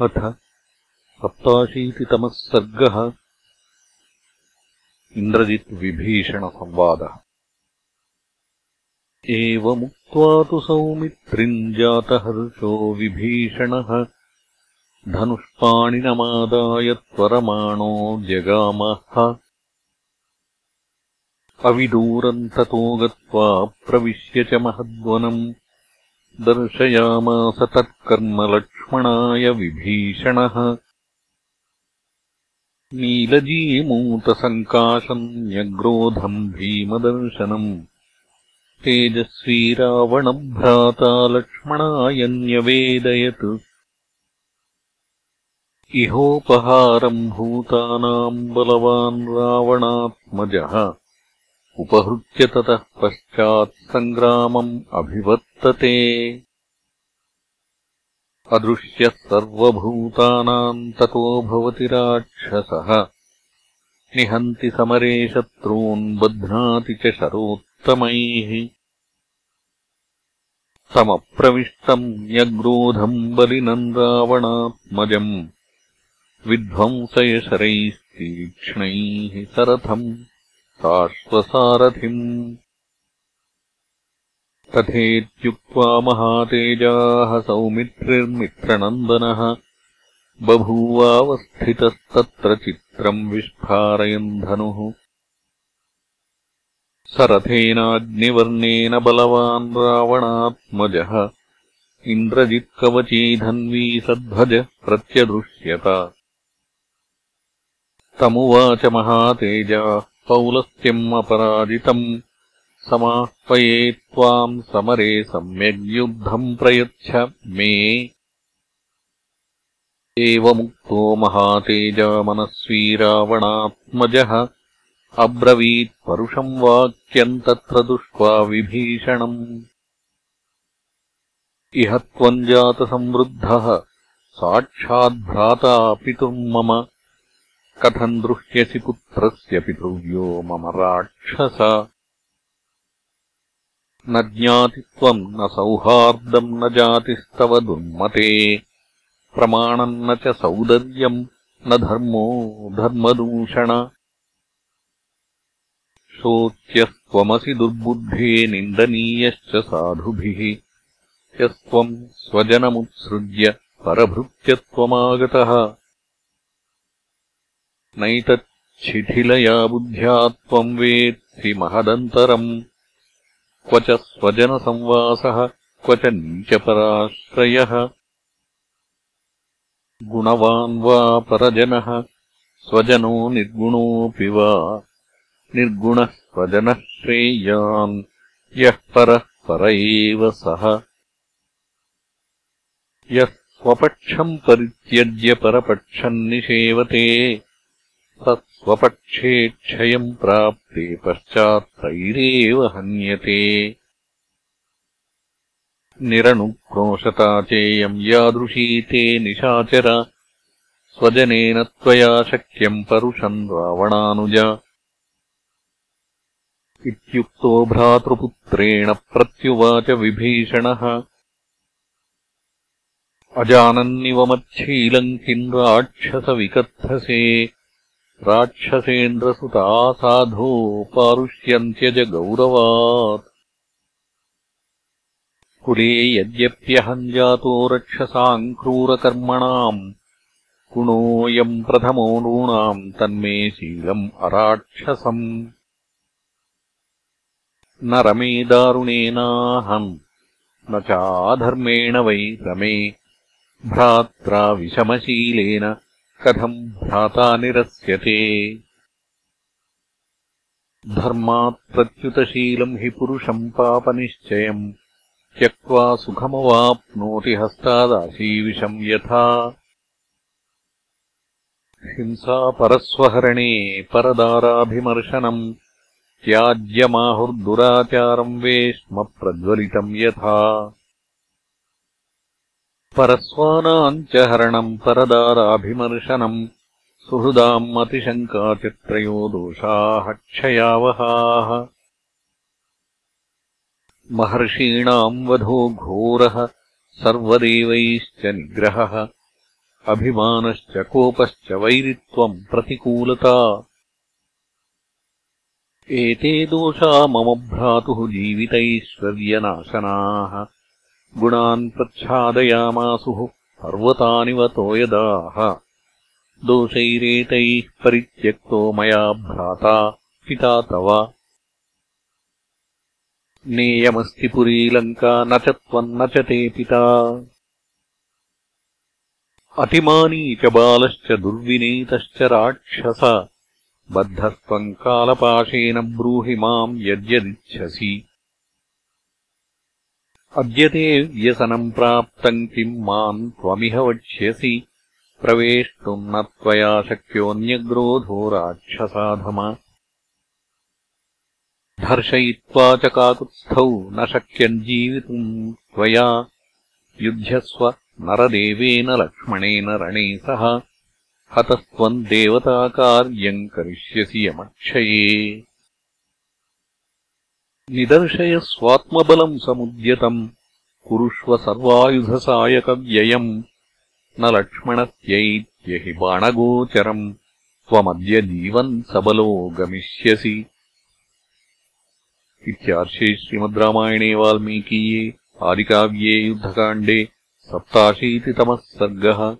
अथ सप्ताशीतितमः सर्गः इन्द्रजिद्विभीषणसंवादः एवमुक्त्वा तु सौमित्रिम् जातहर्षो विभीषणः। धनुष्पाणिनमादाय त्वरमाणो जगामः। अविदूरम् ततो गत्वा प्रविश्य च महद्वनम् दर्शयामास तत्कर्मलक्ष्मणाय विभीषणः। नीलजीमूतसङ्काशम् न्यग्रोधम् भीमदर्शनम्। तेजस्वी रावणभ्राता लक्ष्मणाय न्यवेदयत् इहोपहारम् भूतानाम् बलवान् रावणात्मजः उपहृत्य ततः पश्चात् सङ्ग्रामम् अभिवर्तते। अदृश्यः सर्वभूतानाम् ततो भवति राक्षसः। निहन्ति समरे शत्रून् बध्नाति च शरोत्तमैः। समप्रविष्टम् न्यग्रोधम् बलिनम् रावणात्मजम्। विध्वंसयशरैस्तीक्ष्णैः सरथम् साश्वसारथिम् तथेत्युक्त्वा महातेजाः सौमित्रिर्मित्रनन्दनः बभूवावस्थितस्तत्र चित्रम् विस्फारयन् धनुः। सरथेनाग्निवर्णेन बलवान् रावणात्मजः। इन्द्रजित्कवचीधन्वी सद्भजः प्रत्यदृश्यत। तमुवाच महातेजाः पौलस्त्यम् अपराजितम्। समाह्वये त्वाम् समरे सम्यग्युद्धम् प्रयच्छ मे। एवमुक्तो महातेजामनस्वी रावणात्मजः। अब्रवीत्परुषम् वाक्यम् तत्र दृष्ट्वा विभीषणम्। इह त्वम् जातसंवृद्धः। साक्षाद्भ्राता पितुर्मम कथम् दृह्यसि पुत्रस्य पितृव्यो मम राक्षस। न ज्ञाति त्वम् न सौहार्दम् न जातिस्तव दुर्मते। प्रमाणम् न च सौदर्यम् न धर्मो धर्मदूषण। शोच्यस्त्वमसि दुर्बुद्धे निन्दनीयश्च साधुभिः। यस्त्वम् स्वजनमुत्सृज्य परभृत्यत्वमागतः नैतच्छिथिलया बुद्ध्या त्वम् वेत्सि महदन्तरम्। क्व च स्वजनसंवासः क्व च नीचपराश्रयः। गुणवान् वा परजनः स्वजनो निर्गुणोऽपि वा। निर्गुणः स्वजनः श्रेयान् यः परः पर एव सः। यः स्वपक्षम् परित्यज्य परपक्षम् निषेवते स्वपक्षे क्षयम् प्राप्ते पश्चात्तैरेव हन्यते। निरनुक्रोशता चेयम् यादृशी ते निशाचर। स्वजनेन त्वया शक्यम् परुषम् रावणानुज। इत्युक्तो भ्रातृपुत्रेण प्रत्युवाच विभीषणः। अजानन्निवमच्छीलम् किम् राक्षसविकत्थसे राक्षसेन्द्रसुता साधो पारुष्यन्त्यज गौरवात् कुले यद्यप्यहम् जातो रक्षसाम् क्रूरकर्मणाम् गुणोऽयम् प्रथमो नूणाम् तन्मे शीलम् अराक्षसम्। न रमे दारुणेनाहम् न चाधर्मेण वै रमे भ्रात्रा विषमशीलेन कथम् भ्राता निरस्यते। धर्मात्प्रत्युतशीलम् हि पुरुषम् पापनिश्चयम् त्यक्त्वा सुखमवाप्नोति हस्तादाशीविषम् यथा। हिंसा परस्वहरणे परदाराभिमर्शनम् त्याज्यमाहुर्दुराचारम् वेश्मप्रज्वलितम् यथा परस्वानाम् च हरणम् परदाराभिमर्शनम् सुहृदाम् अतिशङ्काचित्रयो दोषाः क्षयावहाः। महर्षीणाम् वधो घोरः सर्वदेवैश्च निग्रहः। अभिमानश्च कोपश्च वैरित्वम् प्रतिकूलता। एते दोषा मम भ्रातुः जीवितैश्वर्यनाशनाः गुणान् प्रच्छादयामासुः पर्वतानिव तोयदाः दोषैरेतैः परित्यक्तो मया भ्राता पिता तव। नेयमस्ति पुरीलङ्का न च त्वम् न च ते पिता। अतिमानी च बालश्च दुर्विनीतश्च राक्षस। बद्धस्त्वम् कालपाशेन ब्रूहि माम् यद्यदिच्छसि अद्य ते व्यसनम् प्राप्तम् किम् माम् त्वमिह वक्ष्यसि। प्रवेष्टुम् न त्वया शक्योऽन्यग्रोधो राक्षसाधम। धर्षयित्वा च काकुत्स्थौ न शक्यम् जीवितुम् त्वया। युध्यस्व नरदेवेन लक्ष्मणेन रणे सह। हतस्त्वम् देवताकार्यम् करिष्यसि यमक्षये निदर्शय स्वात्मबलम् समुद्यतम्। कुरुष्व सर्वायुधसायकव्ययम्। न लक्ष्मणत्यैत्य हि बाणगोचरम्। त्वमद्य जीवन् सबलो गमिष्यसि। इत्यार्षे श्रीमद् रामायणे वाल्मीकीये आदिकाव्ये युद्धकाण्डे सप्ताशीतितमः सर्गः